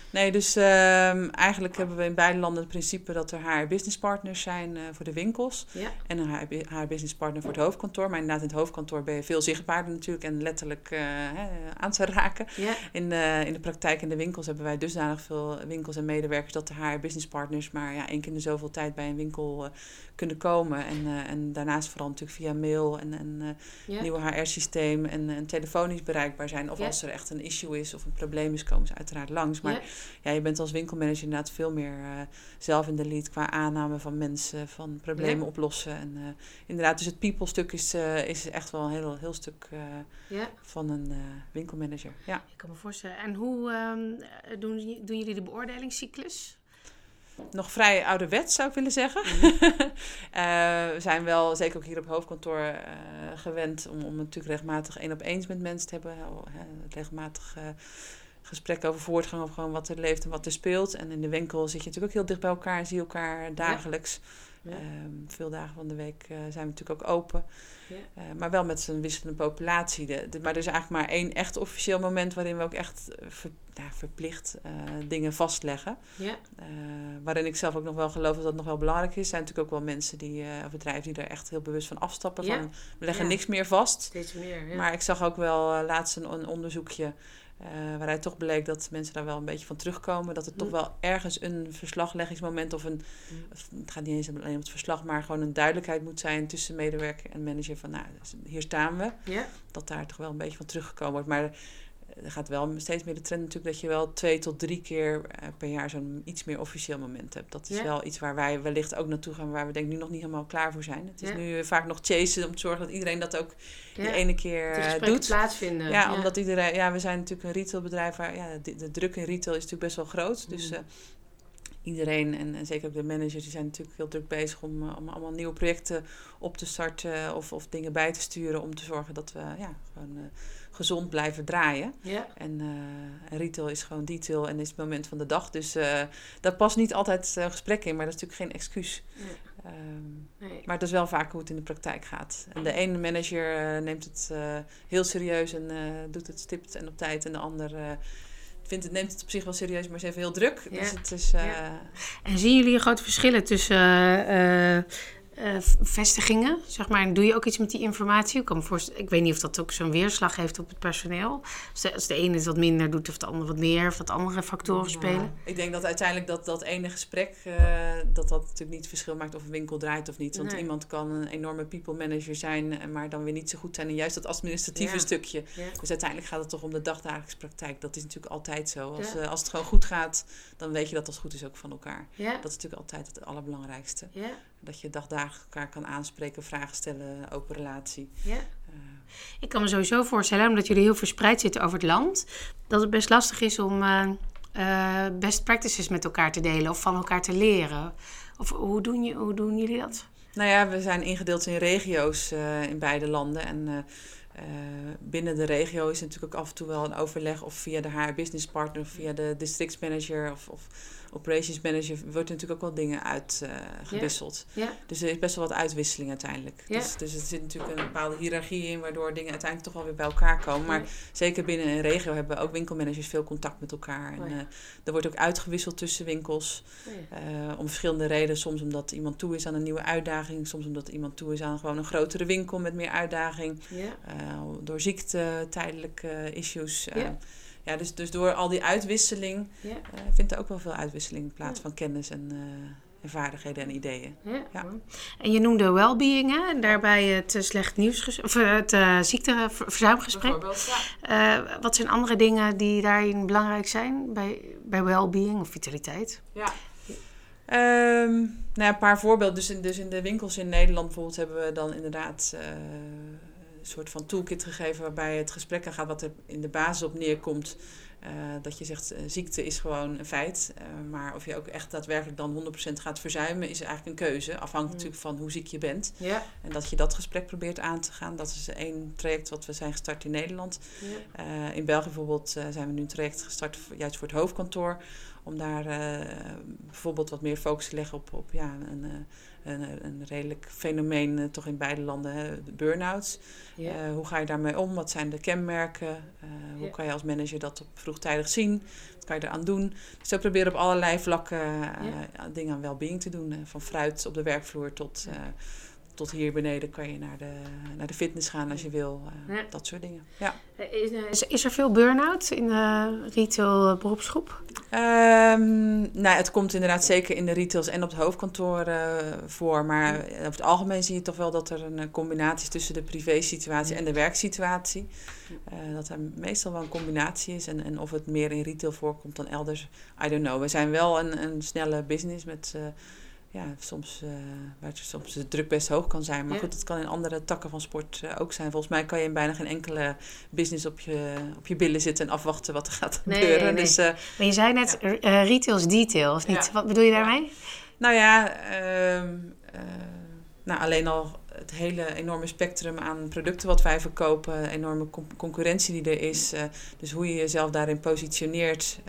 Nee, dus ehm, eigenlijk hebben we in beide landen het principe dat er haar businesspartners zijn uh, voor de winkels. Ja. En een haar, haar businesspartner voor het hoofdkantoor. Maar inderdaad, in het hoofdkantoor ben je veel zichtbaarder natuurlijk en letterlijk uh, hè, aan te raken. Ja. In, de, in de praktijk in de winkels hebben wij dusdanig veel winkels en medewerkers dat de haar businesspartners maar ja, één keer in de zoveel tijd bij een winkel uh, kunnen komen. En, en daarnaast vooral natuurlijk via mail en een Ja. nieuwe HR-systeem en, en telefonisch bereikbaar zijn. Of als er echt een issue is of een probleem is, komen ze uiteraard langs. Maar Ja. je bent als winkelmanager inderdaad veel meer eh, zelf in de lead qua aanname van mensen, van problemen Ja. oplossen. En eh, inderdaad, dus het people-stuk is, eh, is echt wel een heel, heel stuk Ja, van een winkelmanager. Ja. ik kan me voorstellen. En hoe ehm, doen, doen jullie de beoordelingscyclus? Nog vrij ouderwets zou ik willen zeggen. <laughs> Eh, we zijn wel, zeker ook hier op hoofdkantoor, gewend om, om natuurlijk regelmatig één op eens met mensen te hebben. regelmatig gesprekken over voortgang, over gewoon wat er leeft en wat er speelt. En in de winkel zit je natuurlijk ook heel dicht bij elkaar en zie je elkaar dagelijks. Ja. Ehm, veel dagen van de week eh, zijn we natuurlijk ook open. Ja. Eh, maar wel met zo'n wisselende populatie. De, de- maar er is eigenlijk maar één echt officieel moment waarin we ook echt eh, ver- ja, verplicht dingen vastleggen. Ja, waarin ik zelf ook nog wel geloof dat dat nog wel belangrijk is. Er zijn natuurlijk ook wel mensen die, of bedrijven die er echt heel bewust van afstappen. Van, we leggen niks meer vast. steeds meer. Ja. Maar ik zag ook wel laatst een, een onderzoekje eh, waaruit toch bleek dat mensen daar wel een beetje van terugkomen. Dat er toch Hm. wel ergens een verslagleggingsmoment of een, Hm. het gaat niet eens alleen om het verslag, maar gewoon een duidelijkheid moet zijn tussen medewerker en manager van nou, hier staan we. ja, Dat daar toch wel een beetje van teruggekomen wordt. Maar er gaat wel steeds meer de trend natuurlijk dat je wel twee tot drie keer eh, per jaar zo'n iets meer officieel moment hebt. Dat is Ja. wel iets waar wij wellicht ook naartoe gaan, waar we denk ik nu nog niet helemaal klaar voor zijn. Het is Ja. nu vaak nog chasen om te zorgen dat iedereen dat ook ja. die ene keer eh, doet. plaatsvinden. Ja, omdat iedereen, ja, we zijn natuurlijk een retailbedrijf waar ja, de, de druk in retail is natuurlijk best wel groot. Dus Mm. eh, iedereen en, en zeker ook de managers, die zijn natuurlijk heel druk bezig om, om allemaal nieuwe projecten op te starten of, of dingen bij te sturen om te zorgen dat we ja, gewoon gezond blijven draaien. Ja, En, eh, en retail is gewoon detail en is het moment van de dag. Dus eh daar past niet altijd een gesprek in, maar dat is natuurlijk geen excuus. Ehm, nee. maar dat is wel vaak hoe het in de praktijk gaat. En de ene manager eh, neemt het eh, heel serieus en eh, doet het stipt en op tijd. En de ander eh, vindt het, neemt het op zich wel serieus, maar is even heel druk. Ja. Dus het is... eh, Ja. En zien jullie grote verschillen tussen eh, eh, vestigingen? Zeg maar, en doe je ook iets met die informatie? Ik, kan me voorstellen, ik weet niet of dat ook zo'n weerslag heeft op het personeel. Als de, als de ene het wat minder doet of de ander wat meer, of dat andere factoren spelen. Ik denk dat uiteindelijk dat, dat ene gesprek, eh, dat dat natuurlijk niet het verschil maakt of een winkel draait of niet. Want Nee. iemand kan een enorme people manager zijn, eh, maar dan weer niet zo goed zijn in juist dat administratieve Ja. stukje. Ja. Dus uiteindelijk gaat het toch om de dagdagelijkse praktijk. Dat is natuurlijk altijd zo. Als, als het gewoon goed gaat, dan weet je dat het goed is ook van elkaar. Dat is natuurlijk altijd het allerbelangrijkste. Dat je dagdagelijks elkaar kan aanspreken, vragen stellen, open relatie. ja. Eh, Ik kan me sowieso voorstellen, omdat jullie heel verspreid zitten over het land, dat het best lastig is om eh, eh, best practices met elkaar te delen of van elkaar te leren. Of hoe doen, je, hoe doen jullie dat? Nou ja, we zijn ingedeeld in regio's eh, in beide landen. En eh, eh, binnen de regio is natuurlijk ook af en toe wel een overleg of via de HR business partner of via de districtsmanager of, of operations manager wordt natuurlijk ook wel dingen uitgewisseld. Ja, Dus er is best wel wat uitwisseling uiteindelijk. Dus, dus er zit natuurlijk een bepaalde hiërarchie in waardoor dingen uiteindelijk toch wel weer bij elkaar komen. Maar zeker binnen een regio hebben ook winkelmanagers veel contact met elkaar. En Oh eh, er wordt ook uitgewisseld tussen winkels. Oh. Eh, om verschillende redenen. Soms omdat iemand toe is aan een nieuwe uitdaging. Soms omdat iemand toe is aan gewoon een grotere winkel met meer uitdaging. Eh, door ziekte, tijdelijke eh, issues. Ja. dus, dus door al die uitwisseling ja. eh, vindt er ook wel veel uitwisseling in plaats Ja. van kennis en, eh, en vaardigheden en ideeën. Ja. Ja. En je noemde wellbeing, hè? En daarbij het eh, slecht nieuws, of eh, het uh, ziekteverzuimgesprek. ja. wat zijn andere dingen die daarin belangrijk zijn bij, bij wellbeing of vitaliteit? Ja. Ehm, nou ja, een paar voorbeelden. Dus in, dus in de winkels in Nederland bijvoorbeeld hebben we dan inderdaad eh, soort van toolkit gegeven waarbij het gesprek aan gaat wat er in de basis op neerkomt. Eh, dat je zegt, eh, ziekte is gewoon een feit. Eh, maar of je ook echt daadwerkelijk dan 100% gaat verzuimen, is eigenlijk een keuze. Afhankelijk Mm. natuurlijk van hoe ziek je bent. Ja. En dat je dat gesprek probeert aan te gaan. Dat is één traject wat we zijn gestart in Nederland. ja. In België bijvoorbeeld zijn we nu een traject gestart juist voor het hoofdkantoor. om daar bijvoorbeeld wat meer focus te leggen op, op ja, een, een, een redelijk fenomeen, eh, toch in beide landen, hè, de burn-outs. Eh, hoe ga je daarmee om? Wat zijn de kenmerken? Eh, hoe kan je als manager dat op vroegtijdig zien? Wat kan je eraan doen? Dus we proberen op allerlei vlakken dingen aan well-being te doen. van fruit op de werkvloer tot, tot hier beneden kan je naar de, naar de fitness gaan als je wil. eh, Ja. Dat soort dingen. Ja. Is, is, is er veel burn-out in de retail eh, beroepsgroep? Ehm, nou, het komt inderdaad zeker in de retails en op het hoofdkantoor eh, voor. Maar over het algemeen zie je toch wel dat er een eh, combinatie is tussen de privésituatie en de werksituatie. Eh, dat er meestal wel een combinatie is. En, en of het meer in retail voorkomt dan elders, I don't know. We zijn wel een, een snelle business met... ja, soms, eh, waar het soms de druk best hoog kan zijn. Maar Ja. goed, het kan in andere takken van sport eh, ook zijn. Volgens mij kan je in bijna geen enkele business op je, op je billen zitten en afwachten wat er gaat Nee, gebeuren. nee, nee. Dus eh, Maar je zei net eh, retail is detail, of niet? Ja. Wat bedoel je daarmee? Nou ja, ehm, eh, nou, alleen al het hele enorme spectrum aan producten wat wij verkopen, enorme con- concurrentie die er is. dus hoe je jezelf daarin positioneert,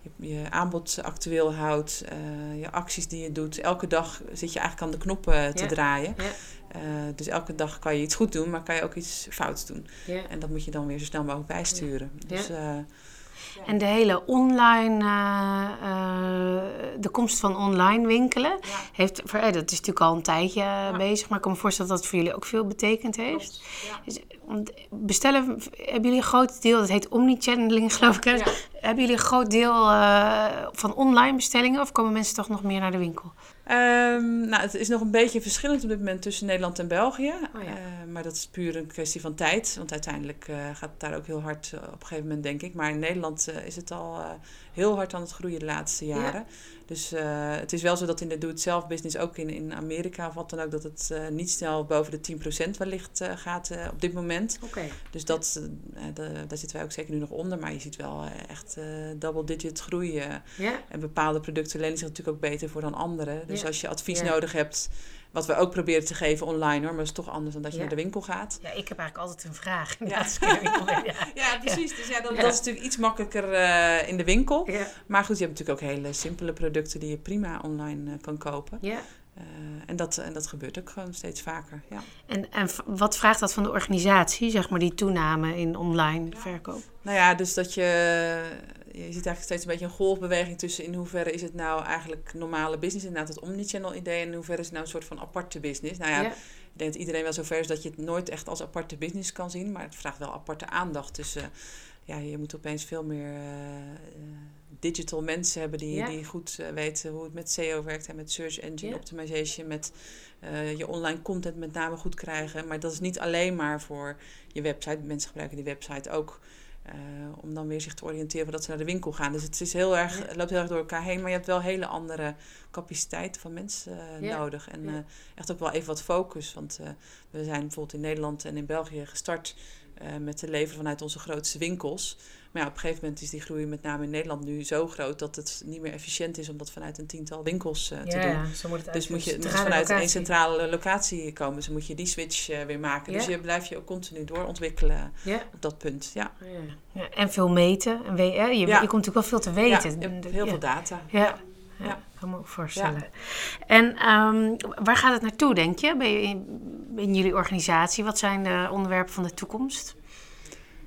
je, je aanbod actueel houdt, eh, je acties die je doet. Elke dag zit je eigenlijk aan de knoppen te Ja. draaien. Ja. Eh, dus elke dag kan je iets goed doen, maar kan je ook iets fouts doen. Ja. En dat moet je dan weer zo snel mogelijk bijsturen. Dus, En de hele online, eh, eh, de komst van online winkelen, heeft, voor, eh, dat is natuurlijk al een tijdje bezig, maar ik kan me voorstellen dat het voor jullie ook veel betekend heeft. Dus, bestellen, hebben jullie een groot deel, dat heet omnichanneling geloof ik, hebben jullie een groot deel van online bestellingen of komen mensen toch nog meer naar de winkel? Ehm, nou, het is nog een beetje verschillend op dit moment tussen Nederland en België. Oh ja. Eh, maar dat is puur een kwestie van tijd. Want uiteindelijk eh, gaat het daar ook heel hard eh, op een gegeven moment, denk ik. Maar in Nederland is het al heel hard aan het groeien de laatste jaren. Dus eh, het is wel zo dat in de do-it-zelf business, ook in, in Amerika of wat dan ook, dat het eh, niet snel boven de 10% wellicht eh, gaat op dit moment. Oké. Dus dat, de- daar zitten wij ook zeker nu nog onder. Maar je ziet wel echt double-digit groeien. Ja. En bepaalde producten lenen zich natuurlijk ook beter voor dan andere. Dus Ja. als je advies nodig hebt, wat we ook proberen te geven online hoor, maar dat is toch anders dan dat je Ja. naar de winkel gaat. ja, ik heb eigenlijk altijd een vraag. Ja. <laughs> Ja. Ja. Precies. Dus ja, dat, Ja. dat is natuurlijk iets makkelijker eh, in de winkel. Ja. Maar goed, je hebt natuurlijk ook hele simpele producten die je prima online eh, kan kopen. Ja. Eh, en, dat, en dat gebeurt ook gewoon steeds vaker. Ja. En, en wat vraagt dat van de organisatie, zeg maar, die toename in online verkoop? Nou ja, dus dat je. Je ziet eigenlijk steeds een beetje een golfbeweging tussen in hoeverre is het nou eigenlijk normale business, inderdaad het omnichannel idee, en in hoeverre is het nou een soort van aparte business. Nou ja, Ja. ik denk dat iedereen wel zover is dat je het nooit echt als aparte business kan zien, maar het vraagt wel aparte aandacht. Dus eh, ja, je moet opeens veel meer eh, digital mensen hebben die, Ja. die goed eh, weten hoe het met SEO werkt en met search engine Ja. optimization, met eh, je online content met name goed krijgen. Maar dat is niet alleen maar voor je website. Mensen gebruiken die website ook eh, om dan weer zich te oriënteren voordat ze naar de winkel gaan. Dus het, is heel erg, het loopt heel erg door elkaar heen. Maar je hebt wel hele andere capaciteiten van mensen Ja. nodig. En Ja. echt ook wel even wat focus. Want we zijn bijvoorbeeld in Nederland en in België gestart met te leveren vanuit onze grootste winkels. Maar ja, op een gegeven moment is die groei met name in Nederland nu zo groot dat het niet meer efficiënt is om dat vanuit een tiental winkels eh, te doen. Ja, zo moet het Dus moet je het moet vanuit één centrale locatie komen. Dus moet je die switch eh, weer maken. Dus je blijft je ook continu doorontwikkelen op dat punt. Ja, Ja. Ja, en veel meten. En je, je komt natuurlijk wel veel te weten. heel veel data. Ja. Ja. Kan me ook voorstellen. En ehm, waar gaat het naartoe, denk je, in, in jullie organisatie? Wat zijn de onderwerpen van de toekomst?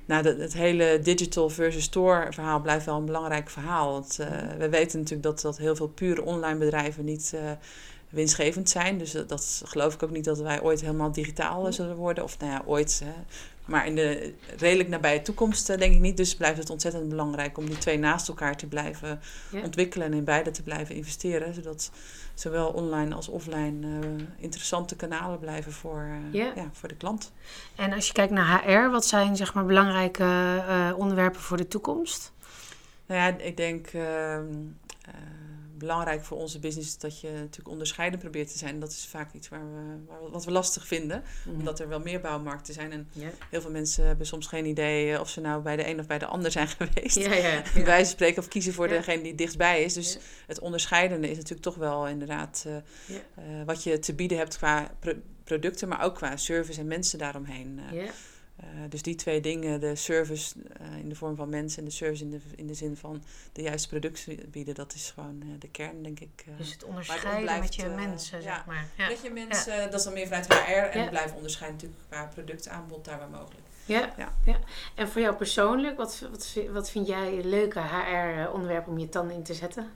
Nou, dat, het hele digital versus store verhaal blijft wel een belangrijk verhaal. Want eh, we weten natuurlijk dat, dat heel veel pure online bedrijven niet eh, winstgevend zijn. Dus dat, dat geloof ik ook niet dat wij ooit helemaal digitaal eh, zullen worden. Of nou ja, ooit. hè. Maar in de redelijk nabije toekomst eh, denk ik niet. Dus blijft het ontzettend belangrijk om die twee naast elkaar te blijven Ja. ontwikkelen. En in beide te blijven investeren. Zodat zowel online als offline eh, interessante kanalen blijven voor, eh, Ja. ja, voor de klant. En als je kijkt naar HR, wat zijn zeg maar belangrijke onderwerpen voor de toekomst? Nou ja, ik denk ehm, eh, belangrijk voor onze business is dat je natuurlijk onderscheidend probeert te zijn. Dat is vaak iets waar we, waar we- wat we lastig vinden. Omdat er wel meer bouwmarkten zijn. En heel veel mensen hebben soms geen idee eh, of ze nou bij de een of bij de ander zijn <laughs> geweest. Bij wijze van spreken of kiezen voor degene die dichtbij is. Dus het onderscheidende is natuurlijk toch wel inderdaad eh, eh, wat je te bieden hebt qua pro- producten, maar ook qua service en mensen daaromheen. Eh, Ja. Eh, dus die twee dingen, de service eh, in de vorm van mensen en de service in de, in de zin van de juiste producten bieden, dat is gewoon eh, de kern, denk ik. dus het onderscheiden met je mensen, ja, zeg maar. Ja. Met je mensen, dat is dan meer vanuit HR en blijven onderscheiden natuurlijk qua productaanbod daar waar mogelijk. Ja, ja. ja. En voor jou persoonlijk, wat, wat, wat vind jij leuke HR-onderwerpen om je tanden in te zetten?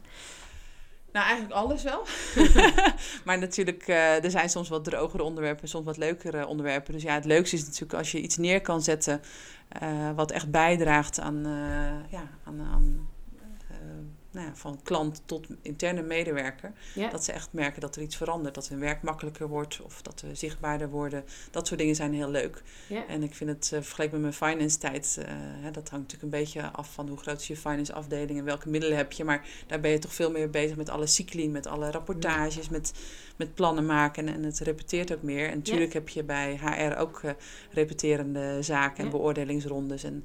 Nou, eigenlijk alles wel. <laughs> maar natuurlijk, uh, er zijn soms wat drogere onderwerpen, soms wat leukere onderwerpen. Dus ja, het leukste is natuurlijk als je iets neer kan zetten uh, wat echt bijdraagt aan, uh, ja, aan, aan nou ja, van klant tot interne medewerker. Ja. Dat ze echt merken dat er iets verandert. Dat hun werk makkelijker wordt of dat we zichtbaarder worden. Dat soort dingen zijn heel leuk. Ja. En ik vind het uh, vergeleken met mijn finance tijd, uh, hè, dat hangt natuurlijk een beetje af van hoe groot is je finance afdeling en welke middelen heb je. Maar daar ben je toch veel meer bezig met alle cycli, met alle rapportages, met, met plannen maken. En, en het repeteert ook meer. En natuurlijk heb je bij HR ook uh, repeterende zaken en beoordelingsrondes. En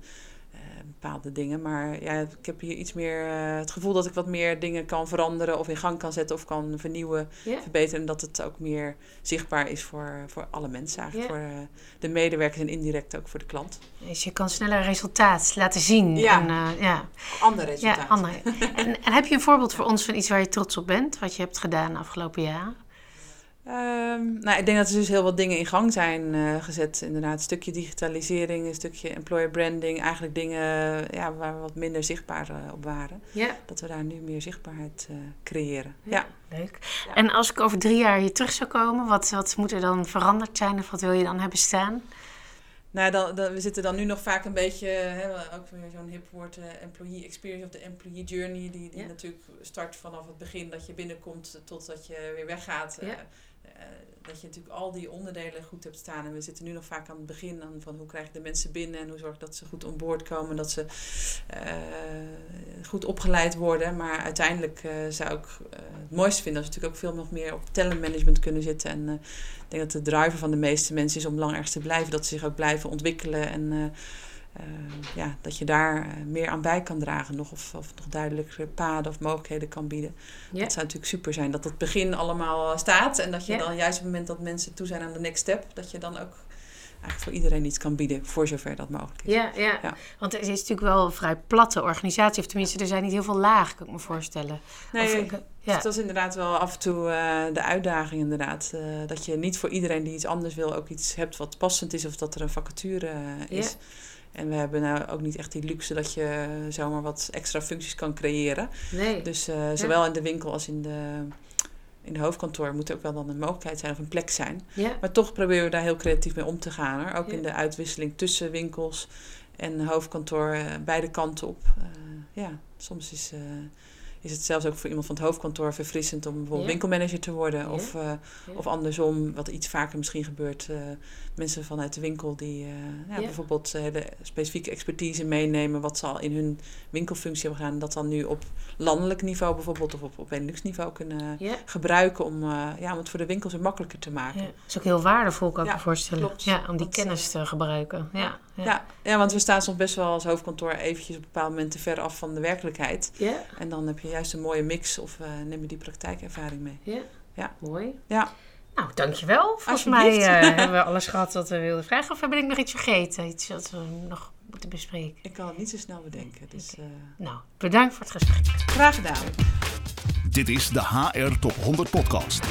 bepaalde dingen. Maar ja, ik heb hier iets meer uh, het gevoel dat ik wat meer dingen kan veranderen of in gang kan zetten of kan vernieuwen, yeah. verbeteren. En dat het ook meer zichtbaar is voor, voor alle mensen eigenlijk. Yeah. Voor uh, de medewerkers en indirect ook voor de klant. Dus je kan sneller resultaat laten zien. Ja, en, uh, ja. andere resultaten. Ja, andere. en, en heb je een voorbeeld voor ons van iets waar je trots op bent? Wat je hebt gedaan de afgelopen jaren? Um, nou, ik denk dat er dus heel wat dingen in gang zijn uh, gezet. Inderdaad, een stukje digitalisering, een stukje employer branding. Eigenlijk dingen ja, waar we wat minder zichtbaar uh, op waren. Ja. Dat we daar nu meer zichtbaarheid uh, creëren. Ja, ja. leuk. Ja. En als ik over drie jaar hier terug zou komen, wat, wat moet er dan veranderd zijn of wat wil je dan hebben staan? Nou, dan, dan, we zitten dan nu nog vaak een beetje, hè, ook weer zo'n hip woord, uh, employee experience of de employee journey, die, die ja. natuurlijk start vanaf het begin dat je binnenkomt totdat je weer weggaat. Ja. Uh, dat je natuurlijk al die onderdelen goed hebt staan. En we zitten nu nog vaak aan het begin van hoe krijg ik de mensen binnen en hoe zorg ik dat ze goed onboord komen, dat ze goed opgeleid worden. Maar uiteindelijk zou ik het mooiste vinden als we natuurlijk ook veel nog meer op talentmanagement kunnen zitten. En ik denk dat de driver van de meeste mensen is om lang ergens te blijven, dat ze zich ook blijven ontwikkelen en ja, dat je daar uh, meer aan bij kan dragen nog, of, of nog duidelijkere paden of mogelijkheden kan bieden. Dat zou natuurlijk super zijn dat het begin allemaal staat en dat je dan juist op het moment dat mensen toe zijn aan de next step, dat je dan ook eigenlijk voor iedereen iets kan bieden, voor zover dat mogelijk is. Ja, ja. ja. want het is natuurlijk wel een vrij platte organisatie, of tenminste er zijn niet heel veel lagen, kan ik me voorstellen. Nee, of, ja. Dus dat is inderdaad wel af en toe uh, de uitdaging inderdaad. Uh, dat je niet voor iedereen die iets anders wil ook iets hebt wat passend is of dat er een vacature is. Ja. En we hebben nou ook niet echt die luxe dat je zomaar wat extra functies kan creëren. Nee. Dus uh, zowel ja. in de winkel als in de, in de hoofdkantoor moet er ook wel dan een mogelijkheid zijn of een plek zijn. Ja. Maar toch proberen we daar heel creatief mee om te gaan. Hoor. Ook ja. in de uitwisseling tussen winkels en hoofdkantoor, uh, beide kanten op. Uh, ja, soms is is het zelfs ook voor iemand van het hoofdkantoor verfrissend om bijvoorbeeld ja. winkelmanager te worden. Ja. Of, uh, ja. of andersom, wat iets vaker misschien gebeurt. Uh, mensen vanuit de winkel die uh, bijvoorbeeld hele specifieke expertise meenemen. Wat ze al in hun winkelfunctie hebben gedaan. Dat dan nu op landelijk niveau bijvoorbeeld of op, op Benelux niveau kunnen gebruiken. Om, ja, om het voor de winkels makkelijker te maken. Dat is ook heel waardevol kan ik me voorstellen. Klopt. Ja, om die dat, kennis te gebruiken. Ja. Ja. Ja. want we staan soms best wel als hoofdkantoor eventjes op bepaalde momenten ver af van de werkelijkheid. Ja. En dan heb je juist een mooie mix of uh, neem je die praktijkervaring mee. Ja, ja. mooi. Ja. Nou, dankjewel. Volgens mij uh, <laughs> hebben we alles gehad wat we wilden vragen. Of ben ik nog iets vergeten? Iets wat we nog moeten bespreken? Ik kan het niet zo snel bedenken. Dus, uh... Nou, bedankt voor het gesprek. Graag gedaan. Dit is de HR Top 100 Podcast.